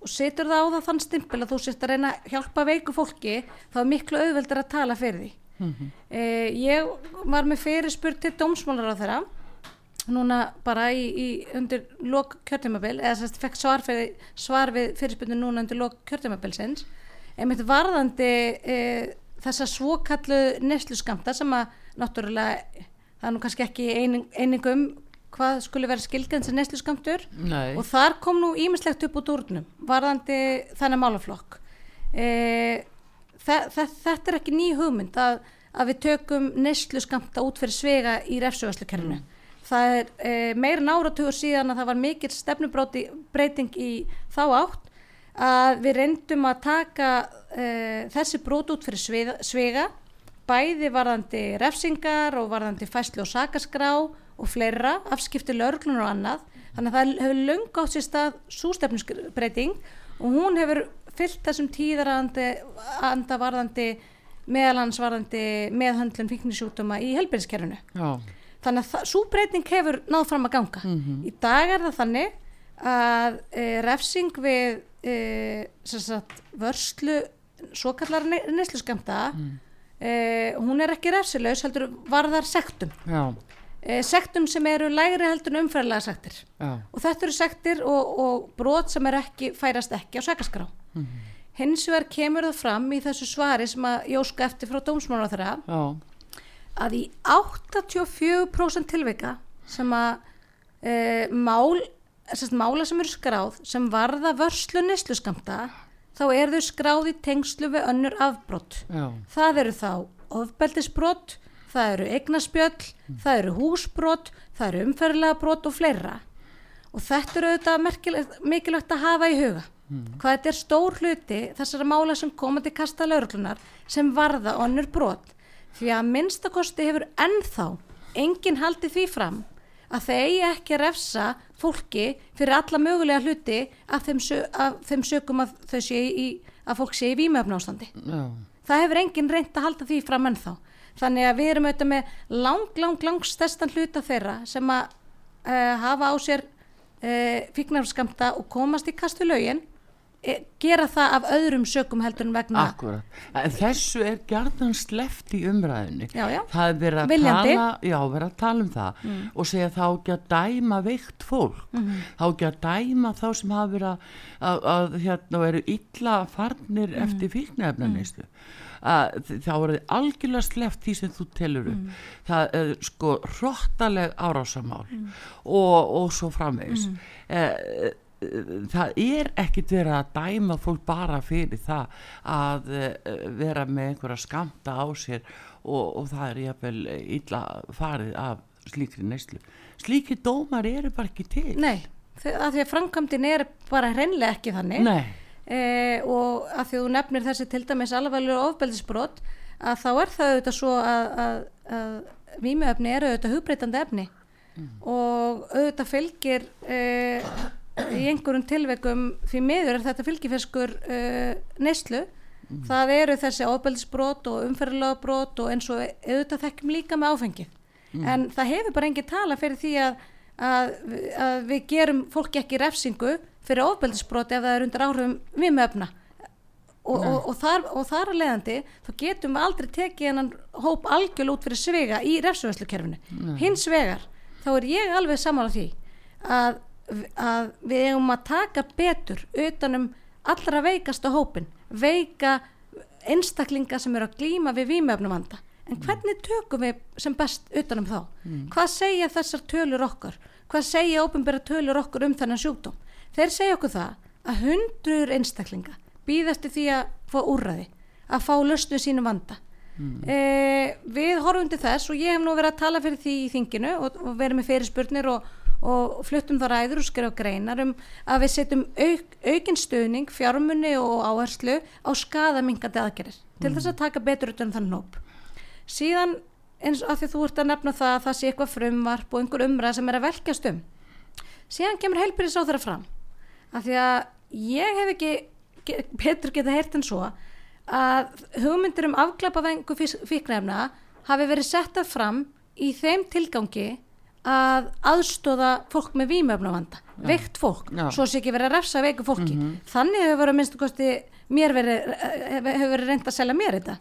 og setur það á það þann stimpil að þú sést að reyna að hjálpa veiku fólki þá er miklu auðveldur að tala fyrir því e, ég var með fyrirspurt til dómsmálar á þeirra núna bara í, í undir lok kjörtímabil eða sérst fekk svar, fyrir, svar við fyrirspurnu núna undir lok kjörtímabilsins. Einmitt varðandi e, þessa svokallu nesluskamta sem að náttúrulega það er nú kannski ekki eining, einingum hvað skuli vera skilgjönd sem nesluskamtur
Nei.
og þar kom nú ímislegt upp úr dúrnum varðandi þennan málaflokk. E, þe þetta er ekki ný hugmynd að, að við tökum neslu skamta út fyrir svega í refsugvæslukerfinu það er e, meir en áratugur síðan að það var mikil stefnubreiting í þá átt að við reyndum að taka e, þessi brot út fyrir svega, svega bæði varðandi refsingar og varðandi fæslu og sakaskrá og fleira, afskipti löglunar og annað. Þannig að það hefur löngu átt sér stað sústefnusbreyting og hún hefur fyllt þessum tíðarandi anda varðandi meðalans varðandi meðhöndlun fíknisjútuma í helbæðiskerfinu þannig að svo breyting hefur náð fram að ganga. Í dag er það þannig að e, refsing við e, sagt, vörslu svo kallar neysluskamta e, hún er ekki refsilaus heldur varðar sektum.
Já.
sektum sem eru lægri heldur en umfærilega sektir.
Já.
og þetta eru sektir og, og brot sem er ekki, færast ekki á sekaskrá hins vegar kemur það fram í þessu svari sem að jóska eftir frá dómsmála þeirra
Já.
að í 84% tilvika sem að e, mál, sérst, mála sem eru skráð sem varða vörslu nesluskamta þá eru þau skráð í tengslu við önnur afbrott
Já.
það eru þá ofbeldisbrott það eru eignaspjöll það eru húsbrott, það eru umferðilega brott og fleira og þetta eru auðvitað mikilvægt að hafa í huga hvað þetta er stór hluti þessara mála sem koma til kasta lauruglunar sem varða önnur brott því að minnstakosti hefur ennþá enginn haldið því fram að þeir eigi ekki að refsa fólki fyrir alla mögulega hluti af þeim, sö af þeim sökum að í að fólk sé í vímöfnástandi
Já.
það hefur enginn reynd að halda því fram ennþá. Þannig að við erum auðvitað með lang, lang, lang stærstan hluta þeirra sem að uh, hafa á sér uh, fíknarskamta og komast í kastu lögin. e, gera það af öðrum sökum heldur en vegna
Akkurat. En þessu er gjarnan sleft í umræðinni.
Já, já.
Það er verið að tala, já, verið að tala um það og segja þá ekki að dæma veikt fólk. Þá ekki að dæma þá sem hafa verið að, að, að hérna eru illa farnir eftir fíknefnanislu. Að þ- þá er þið algjörlega sleft því sem þú telur upp. Það er sko hrottaleg árásamál og, og svo framvegis. Eh, það er ekkit verið að dæma fólk bara fyrir það að uh, vera með einhverja skamta á sér og, og það er jafnvel illa farið af slíkri neyslu. Slíkri dómar eru bara ekki til.
Nei, af því að framkvæmdin er bara hreinlega ekki þannig e, og að því að þú nefnir þessi til dæmis alvarlegur ofbeldisbrot að þá er það auðvitað svo að, að, að vímuefni eru auðvitað hugbreytandi efni og auðvitað fylgir e, í einhverjum tilveikum því miður er þetta fylgifeskur e, neyslu. Það eru þessi ofbeldisbrot og umferðilega brot og eins og auðvitað þekkjum líka með áfengið en það hefur bara engin tala fyrir því að, að, að við gerum fólki ekki refsingu fyrir ofbeldisbrot ef það er undir áhrifum vímöfna og, og, og, þar, og þar að leiðandi þá getum við aldrei tekið hennan hóp algjörl út fyrir svega í refsuveslukerfinu hins vegar þá er ég alveg samála því að, að við eigum að taka betur utanum allra veikasta hópin veika einstaklinga sem eru að glíma við vímöfnum vanda. En hvernig tökum við sem best utanum þá? Hvað segja þessar tölur okkar? Hvað segja ópenbæra tölur okkur um þennan sjúkdóm? Þeir segja okkur það að hundruður einstaklinga býðast því að fá úrræði að fá löstu sínum vanda. E, við horfum til þess og ég hef nú verið að tala fyrir því í þinginu og, og verið með fyrirspurnir og, og fluttum þá ræður og skrifa greinar um að við setjum auk, aukinn stöðning, fjármunni og áherslu á skadamingandi aðgerðir til þess að taka betur utan þann hóp. Síðan eins og að því þú ert að nefna það að það sé eitthvað frumvarp og einhver umræð sem er að velkjast um. Síðan kemur heilbyrðis á þeirra fram af því að ég hef ekki ge- betur geta heyrt en svo að hugmyndir um afglapavengu fíknefna hafi verið settar fram í þeim tilgangi að aðstóða fólk með vímöfnavanda, veikt fólk.
Já.
svo sé ekki verið að refsa veiku fólki. Þannig hefur verið minnstu kosti mér verið, eh, hefur verið reynd að selja mér þetta.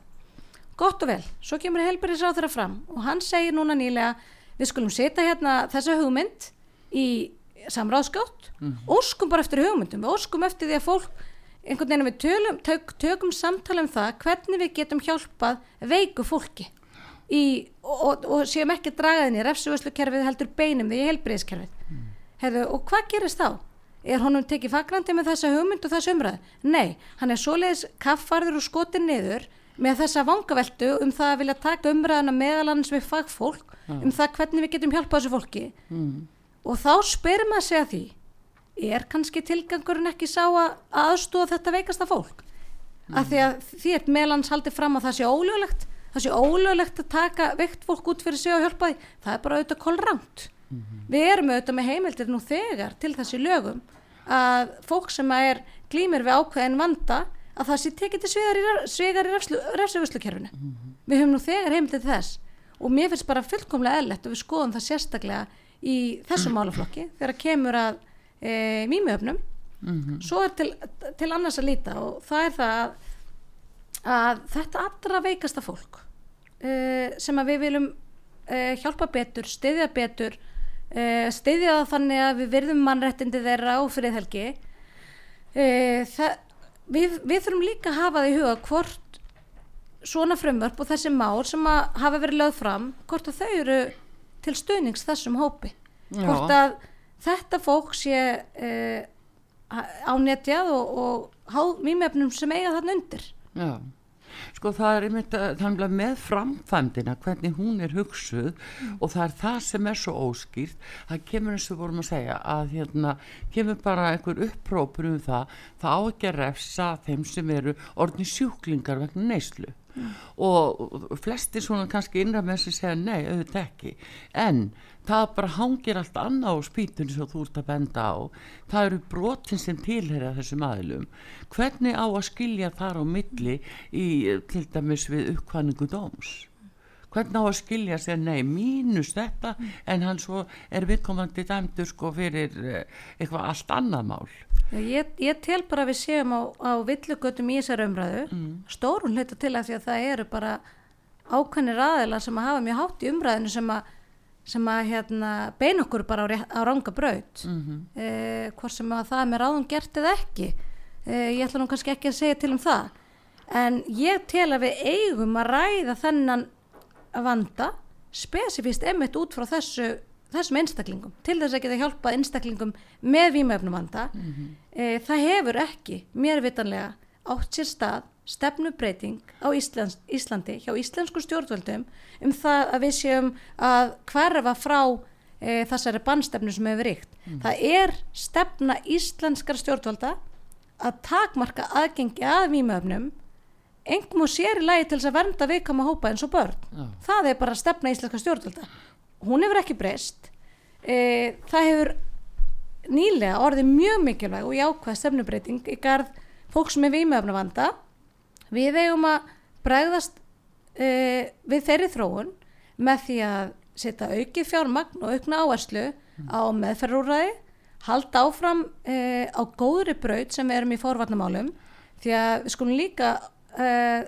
Gott og vel, svo kemur helbæris á þeirra fram og hann segir núna nýlega við skulum setja hérna þessa hugmynd í samráðskátt óskum bara eftir hugmyndum. Við óskum eftir því að fólk einhvern veginn við tölum, tök, tökum samtala um það hvernig við getum hjálpað veiku fólki í, og, og, séum ekki að draga þinn í refsuvöslukerfið heldur beinum því í helbriðiskerfið mm. Hefðu, og hvað gerist þá? Er honum tekið fagrandi með þessa hugmynd og þessa umræð? Nei, hann er svoleiðis kaffarður og skotin niður með þessa vangaveltu um það að vilja taka umræðuna meðalannins við fagfólk um það hvernig við getum hjálpað þessu fólki og þá spyrir maður sig að því er kannski tilgangurinn ekki sá að aðstóða þetta veikasta fólk af því að því er meðlans haldið fram að það sé ólöglegt það sé ólöglegt að taka veikt fólk út fyrir sig og hjálpa því. Það er bara auðvitað kolrangt. Við erum auðvitað með heimildir nú þegar til þessi lögum að fólk sem er glýmir við ákveðin vanda að það sé tekið til svigar í, svigar í refsuguslukerfinu við höfum nú þegar heimildir til þess. Og mér finnst bara fullkomlega eðlert og við skoðum það sérstaklega í þessum málaflokki þegar kemur að e, mýmiöfnum svo er til, til annars að líta og það er það að, að þetta allra veikasta fólk uh, sem að við viljum uh, hjálpa betur, styðja betur uh, styðja það þannig að við virðum mannrættindi þeirra og friðhelgi uh, það, við, við þurfum líka að hafa það í huga hvort svona frumvörp og þessi mál sem að hafa verið lögð fram hvort að þau eru til stuðnings þessum hópi
Já.
hvort að þetta fólk sé ánetjað og, og háð mýmefnum sem eiga þarna undir
Já, sko það er einmitt að- þannig að með framkvæmdina hvernig hún er hugsuð og það er það sem er svo óskýrt. Það kemur eins og vorum að segja að hérna kemur bara einhver upprópur um það það á ekki að refsa þeim sem eru orðni sjúklingar vegna neyslu. Og flestir svona kannski innra með sig segja nei, auðvitað ekki. En það bara hangir allt annað á spýtunni sem þú ert að benda á. Það eru brotin sem tilherja þessum aðilum. Hvernig á að skilja þar á milli í til dæmis við uppkvæningu dóms? Hvernig á að skilja sér nei mínus þetta en hann svo er viðkomandi dæmdur sko fyrir eh, eitthvað allt annað mál?
Ég, ég tel bara að við séum á, á villugötum í þessari umræðu. Mm. stórun hluta til að því að það eru bara ákveðnir aðilar sem að hafa mjög hátt í umræðinu sem að, sem að hérna, beina okkur bara á, á ranga braut. Mm hvort sem að það er með ráðum gert eða ekki. Eh, ég ætla nú kannski ekki að segja til um það. En ég tel að við eigum að ræða þennan vanda spesifist einmitt út frá þessu þessum einstaklingum til þess að geta hjálpað einstaklingum með vímöfnum vanda e, það hefur ekki mér vitanlega átt sér stað stefnubreiting á Íslands, Íslandi hjá íslensku stjórnvöldum um það að við séum að hverfa frá e, þessari bannstefnu sem hefur ríkt. Það er stefna íslenskar stjórnvölda að takmarka aðgengi að vímöfnum engum og sér í lagi til þess að vernda viðkama hópa eins og börn.
Já.
það er bara stefna íslenska stjórnvalda. Hún hefur ekki breyst. E, það hefur nýlega orðið mjög mikilvæg og jákvæð stefnubreiting í garð fólks með vímöfna vanda við eigum að bregðast e, við þeirri þróun með því að setja aukið fjármagn og aukna áherslu á meðferðúræði halda áfram e, á góðri braut sem við erum í forvarnamálum. Því að við skulum líka uh,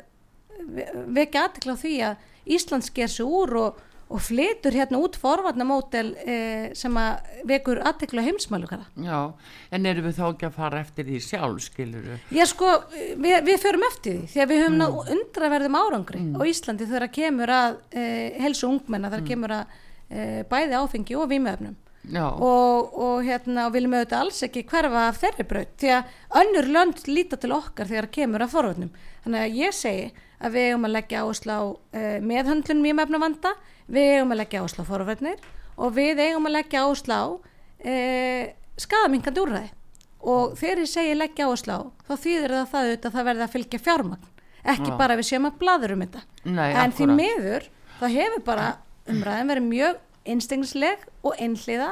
vekja aðtekla á því að Ísland sker sig úr og, og flytur hérna út forvarnamótel uh, sem að vekur aðtekla heimsmælukara.
Já, en erum við þá ekki að fara eftir því sjálf skiluru
Já sko, við, við förum eftir því því að við höfum náð undraverðum árangri á Íslandi þegar kemur að uh, helsu ungmenna, þegar kemur að uh, bæði áfengi og vímöfnum
Já,
og, og hérna og viljum auðvitað alls ekki hverfa af þeirri braut því að önnur lönd líta til okkar þegar kemur að forvörnum þannig að ég segi að við eigum að leggja áherslu á uh, við eigum að leggja áherslu á forvörnir og við eigum að leggja áherslu á uh, skadaminkandi úrræði og þegar ég segi leggja áherslu á þá þýðir það það auðvitað að það verði að fylgja fjármagn ekki
Já.
bara við séum að bladur um þetta
Nei,
en því
akkúrat.
miður þá hefur bara umræðin verið mjög einstegnisleg og einhliða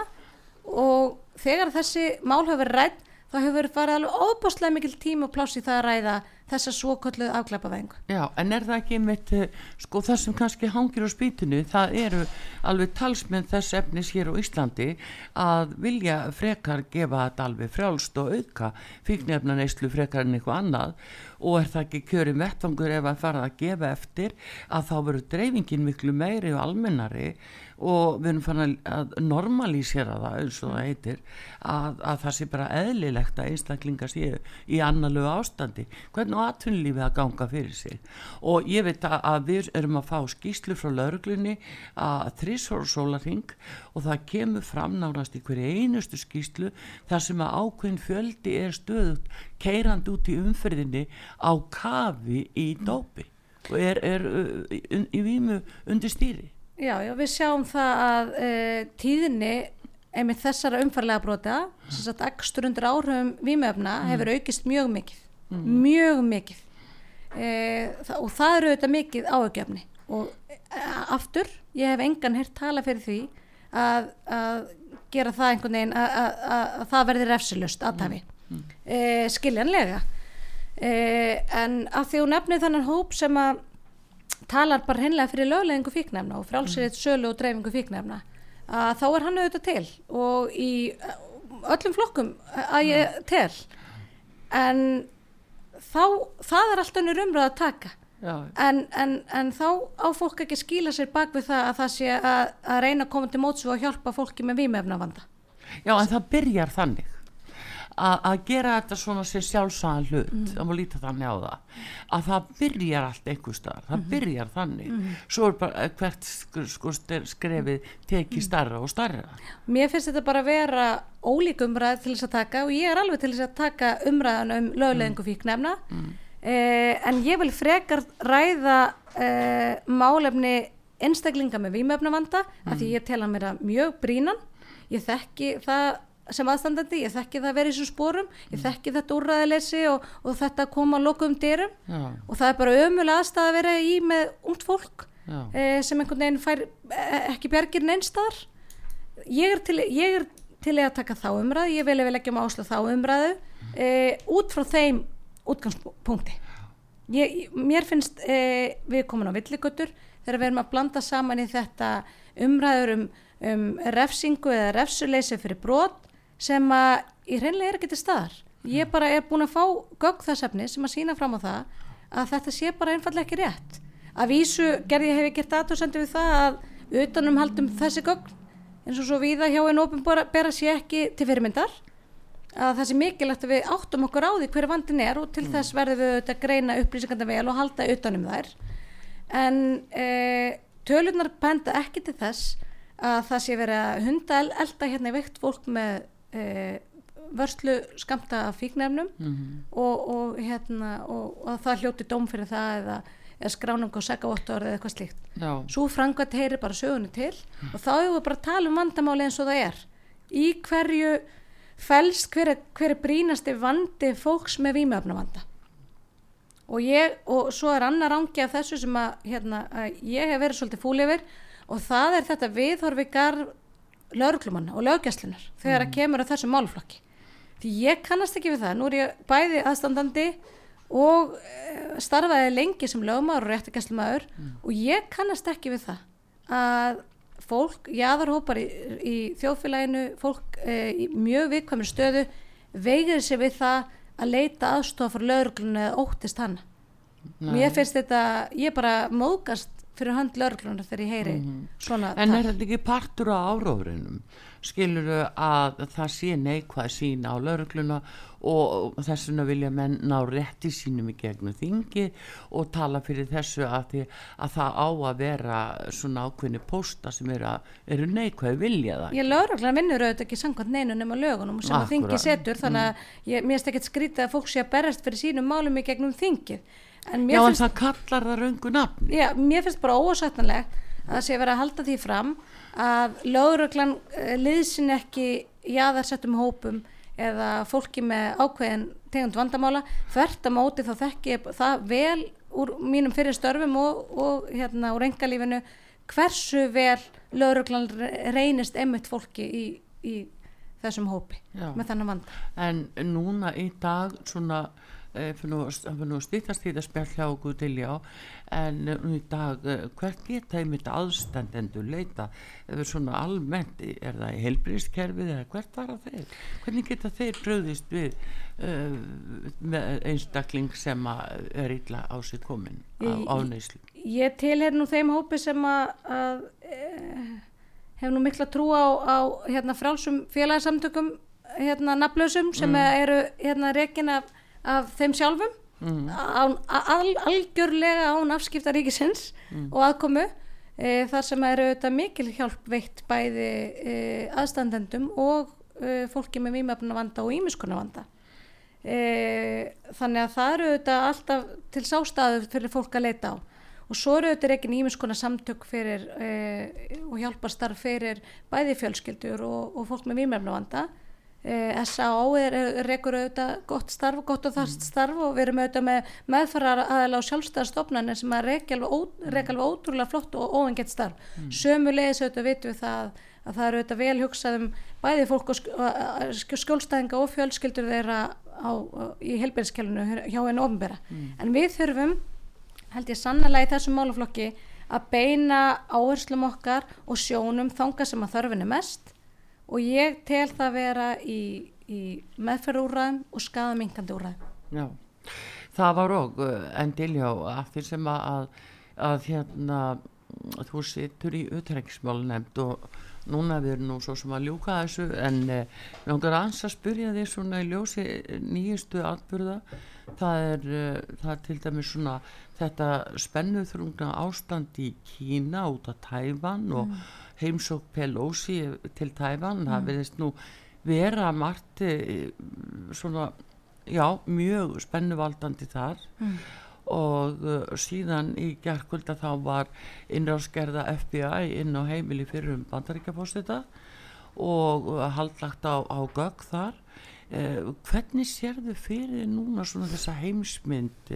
og þegar þessi mál hefur verið rætt þá hefur farið alveg óbáslega mikil tíma og pláss í það að ræða þessa svokölluð afglæpavæðingu.
Já, en er það ekki mitt, sko það sem kannski hangir á spýtinu, það eru alveg talsmenn þess efnis hér á Íslandi að vilja frekar gefa þetta alveg frjálst og auka fíknefna neyslu frekar en eitthvað annað og er það ekki kjörin vettvangur ef að fara að gefa eftir að þá verður dreifingin miklu meiri og almennari og við erum fann að normalísera það eins og það heitir að, að það sé bara eðlilegt að einstaklingar séu í annarlegu ástandi. Hvernig á atvinnulífið að ganga fyrir sig? Og ég veit að, að við erum að fá skýslu frá lauruglunni að þrísóru sólarhing og það kemur fram nánast í hverju einustu skýslu þar sem að ákveðin fjöldi er stöðut keirand út í umferðinni á kafi í dópi og er, er uh, í, vímu undir stýri
Já, já, við sjáum það að e, tíðinni einmitt þessara umfarlega brota, sem sagt akstur undir áhrifum vímöfna hefur aukist mjög mikið, mjög mikið. Það, og það eru auðvitað mikið áhugjefni og e, aftur, ég hef engan heyrt tala fyrir því að, að gera það einhvern veginn að, að, að, að það verði refsilust aðtafi, e, skiljanlega. E, en að því hún nefnir þannan hóp sem að talar bara hennilega fyrir löglegingu fíknefna og frálsirinn sölu og dreifingu fíknefna að þá er hann auðvitað til og í öllum flokkum að ég tel. En þá það er allt önnur umröð að taka. En, en, en þá á fólk ekki skýla sér bak við það að það sé að, að reyna að koma til móts og hjálpa fólki með vímefnavanda
já en það byrjar þannig að, gera þetta svona sem sjálfsæðan hlut, það má líta þannig á það að það byrjar allt einhver staðar, það byrjar þannig. Svo er bara eh, hvert sk- sko skrefið tekið starra og starra
Mér finnst þetta bara að vera ólík umræð til þess að taka og ég er alveg til þess að taka umræðan um löglegingu fíknefna eh, en ég vil frekar ræða eh, málefni einstaklinga með vímöfnavanda af því ég tel að mér að mjög brínan ég þekki það sem aðstandandi, ég þekki það að vera í þessum sporum ég þekki þetta úrræðileysi og, og þetta að koma að lokum dyrum.
Já,
og það er bara ömulega aðstæða að vera í með ungt fólk eh, sem einhvern veginn fær eh, ekki bjargir neinstæðar ég er til, ég er til að taka þá umræðu ég vil ef við leggjum áslu þá umræðu eh, út frá þeim útgangspunkti. Ég- mér finnst eh, við komin á villigötur þegar við erum að blanda saman í þetta umræður um, um refsingu eða refsuleysi fyrir brot sem að í hreinlega er ekki til staðar. Ég bara er búin að fá gögn þess efni sem að sína fram á það að þetta sé bara einfallega ekki rétt. Að vísu gerði ég hef ég gert aðtóðsendu við það að utanum haldum þessi gögn eins og svo víða hjá einn opinbera sé ekki til fyrirmyndar. Að það sé mikilvægt að við áttum okkur á því hver vandin er og til þess verðum við að greina upplýsinganda vel og halda utanum þær. En e, tölunar benda ekki til þess að það sé verið að hunda el- elda hérna í veikt fólk með e, vörslu skamta af fíknefnum og, og, hérna, og, og það hljóti dóm fyrir það eða, eða skránung og segavottor eða eitthvað slíkt.
Já,
svo frangvært heyri bara sögunni til og þá hefur við bara að tala um vandamáli eins og það er. Í hverju felst hver, er- hver er brínasti vandi fólks með vímöfnavanda og ég og svo er annar ángi af þessu sem að, hérna, að ég hef verið svolítið fúl yfir og það er þetta viðhorfi garð lauruglumann og löggæslunar þegar að kemur að þessu málflokki því ég kannast ekki við það, nú er ég bæði aðstandandi og e, starfaði lengi sem lögmaður og réttakæslumæður og ég kannast ekki við það að fólk, jáðarhópar í, í þjóðfélaginu, fólk e, í mjög viðkvæmur stöðu veigir sér við það að leita aðstofa fyrir lauruglunu eða óttist hana. Mér finnst þetta, ég bara móðgast fyrir hönd lauruglunar þegar ég heyri svona
en er þetta ekki partur á áróðurinnum skilur að það sé neikvæð sín á laurugluna og þess vegna vilja menn ná rétti sínum í gegnum þingi og tala fyrir þessu að, því, að það á að vera svona ákveðni pósta sem eru, að, eru neikvæð vilja það
Ég lauruglan vinnur auðvitað ekki samkvæmt neinu nema lögunum sem að þingi setur þannig að ég, mér finnst ekkert skrítið að fólk sé að berjast fyrir sínum málum í gegnum þingið. En
Já,
mér
en
finnst,
það kallar það röngu nafn
já, mér finnst bara ósættanlegt að það sé verið að halda því fram að lauruglan uh, liðsin ekki jaðarsettum hópum eða fólki með ákveðin tegund vandamála þvert að móti þá þekki ég það vel úr mínum fyrir störfum og, og hérna úr engalífinu hversu vel lauruglan reynist emitt fólki í, í þessum hópi
Já.
með þannig vand
en núna í dag svona fyrir nú, nú stýttast því að spjall hjá okkur til já en nú í dag eh, hvert geta einmitt aðstandendur leita? Eða svona almennt er það í helbriðskerfið eða hvert var það þeir? Hvernig geta þeir bröðist við uh, með einstakling sem er illa á sig komin á ánæslu
Ég tilher nú þeim hópi sem að, að e, hef nú mikla trú á, á hérna, frálsum félagsamtökum hérna naflösum sem mm. eru hérna rekin af, af þeim sjálfum mm. án, al, algjörlega án afskipta ríkisins mm. og aðkomu e, þar sem eru auðvitað mikil hjálp veitt bæði e, aðstandendum og e, fólki með výmöfna vanda og ímiskona vanda þannig að það eru auðvitað alltaf til sástaðu fyrir fólk að leita á og svo eru þetta ekki nýjum skona samtök fyrir eh, og hjálparstarf fyrir bæði fjölskyldur og, og fólk með výmefnavanda eh, S.A.O. er, er rekur auðvitað gott starf, gott og þarst starf og við erum auðvitað með meðfarar aðeila á sjálfstæðarstofnanir sem að reyka alveg, alveg ótrúlega flott og óengett starf mm. sömu leiðis auðvitað vitum við það að það eru auðvitað vel hugsað um bæði fólk og skjólstæðinga og fjölskyldur þeirra á, í helbæðskjálunu hjá einu ofnbæra mm. en við þurfum held ég sannlega í þessum málaflokki að beina áherslum okkar og sjónum þanga sem að þörfin er mest og ég tel það vera í, í meðferðúræðum og skadaminkandi úræðum.
Já, það var og uh, endiljá aftur sem að, að hérna þú sittur í utrengismál nefnd og núna við erum nú svo sem að ljúka þessu en eh, við ángar að að spyrja því svona í ljósi nýjustu atbyrða það er, uh, það er til dæmis svona þetta spennuþrungna ástand í Kína út af Tæfan og mm. Heimsók Pelosi til Tæfan, mm. það verðist nú vera margt eh, svona, já, mjög spennuvaldandi þar mm. og uh, síðan í gerðkvölda þá var innráðskerða FBI inn á heimili fyrir um bandaríkjapóstita og uh, haldlagt á, á gögg þar uh, hvernig sér þau fyrir núna svona þessa heimsmynd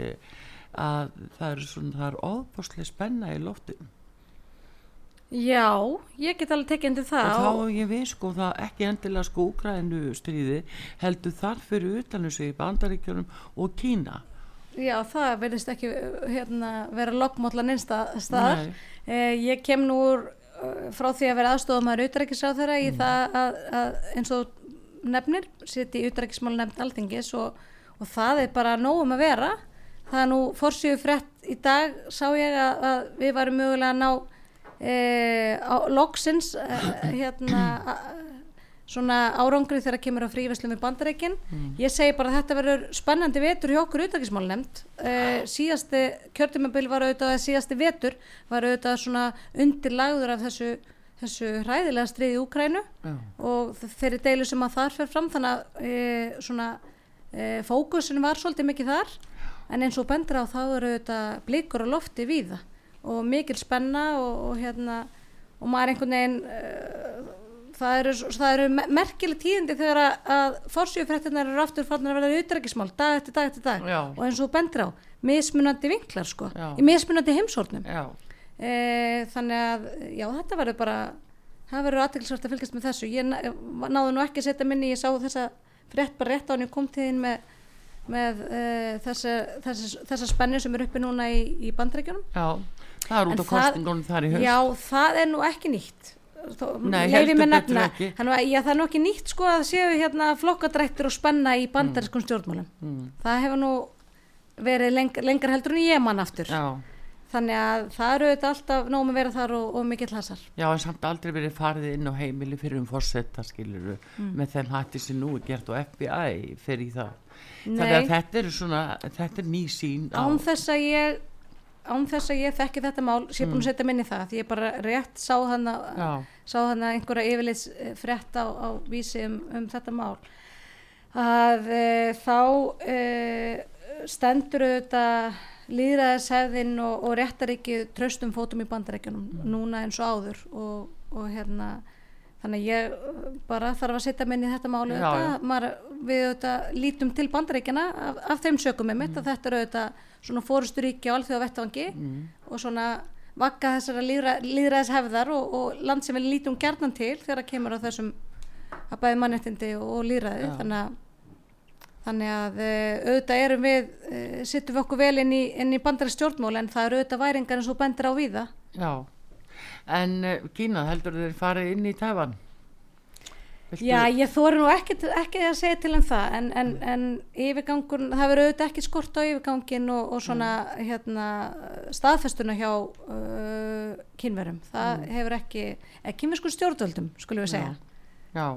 að það er svona, það er ofbáslega spenna í loftum
Já, ég get alveg tekið undir það
og þá og ég veist sko það ekki endilega sko úgræðinu stríði heldur þar fyrir utanum sig í bandaríkjunum og Kína.
Já, það verðist ekki hérna, vera lokkmótlan einsta staðar. Eh, ég kem nú úr uh, frá því að vera aðstofað maður utrækisráð þeirra í mm. það að, að eins og nefnir sitt í utrækismál nefnd alþingis og, og það er bara nógum að vera. Það er nú fórsjöfu frett í dag sá ég að, að við varum mögulega að ná e, á loksins e, hérna a, svona árangri þegar kemur á fríveslum við bandareikin mm. ég segi bara að þetta verður spennandi vetur hjá okkur útækismál nefnd e, síðasti kjörtumabil var auðvitað síðasti vetur var auðvitað svona undirlagður af þessu þessu hræðilega stríði í Úkrænu yeah. og þeirri deilu sem að þar fer fram. Þannig að e, svona e, fókusin var svolítið mikið þar. En eins og bendra á þá eru þetta blikur og lofti við það og mikil spenna og, og hérna og maður einhvern veginn uh, það eru, eru merkileg tíðindi þegar að, að fórsjöfrættinar eru aftur fannar að verða utrækismál dag eftir dag eftir dag.
Já.
og eins og bendra á mismunandi vinklar sko. Já. í mismunandi heimsórnum. E, þannig að já þetta verður bara það verður aðtilsvært að fylgjast með þessu. Ég náðu nú ekki að setja minni ég sá þessa frétt bara rétt á hann ég kom til þín með með uh, þessa, þessa, þessa spennu sem er uppi núna í, í bandrækjunum
Já, það er út á kostingunum þar í höst
Já, það er nú ekki nýtt
Nei, heldur betur ekki
Þannig, já, það er nú ekki nýtt sko að séu hérna flokkadrættir og spenna í bandarískun mm. stjórnmálum mm. það hefur nú verið leng, lengar heldur en ég mann aftur
Já
Þannig að það eru auðvitað alltaf nógum að vera þar og, og mikill hasar.
Já, en samt aldrei verið farið inn á heimili fyrir um fórsetta, skiluru, mm. með þeim hætti sem nú er gert og FBI fyrir það. Nei. þannig að þetta er svona þetta er ný sín
án þess að ég án þess að ég þekki þetta mál sé búin að mm. setja minni það því ég bara rétt sá hana sá hana einhverja yfirleits eh, frett á, á vísi um, um þetta mál að e, þá e, stendur auðvitað líðræðishefðin og, og réttar ekki tröstum fótum í bandarækjunum mm. núna eins og áður og, og hérna þannig ég bara þarf að setja minni þetta máli
Já,
auðvitað.
já.
Maður, við auðvitað lítum til bandaríkjana af, af þeim mitt
Mm.
að þetta eru auðvitað svona fórusturíki á alþjóða vettvangi
Mm.
og svona vakka þessara líðra, líðræðishefðar og, og land sem við lítum gerðan til þegar kemur á þessum að bæði mannettindi og, og líðræði
Já.
þannig að Þannig að uh, auðvitað erum við, uh, sittum við okkur vel inn í, í bandari stjórnmál en það eru auðvitað væringar eins og bendir á víða.
Já, en uh, Kína heldur þeir farið inn í Tæfan?
Já, ég þóri nú ekki, ekki að segja til um það en, en, en yfirgangun, það verður auðvitað ekki skort á yfirgangin og, og svona hérna, staðfestuna hjá uh, kynverum. Það hefur ekki, eða kynversku stjórnvöldum, skulum við segja.
Já,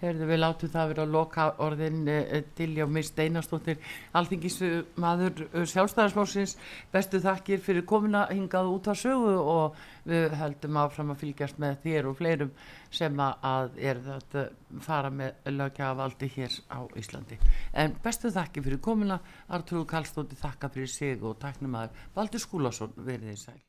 Herðu, við látum það vera að loka orðin uh, Dilja og Mist Einarstóttir Alþingismadur uh, sjálfstæðarslósins bestu þakkir fyrir komuna hingað út á sögu og við höldum áfram að fylgjast með þér og fleirum sem að er að fara með lögjavaldi hér á Íslandi. En bestu þakkir fyrir komuna. Artur Kallstóttir þakka fyrir sig og taknum að Valdur Skúlason verið í sæl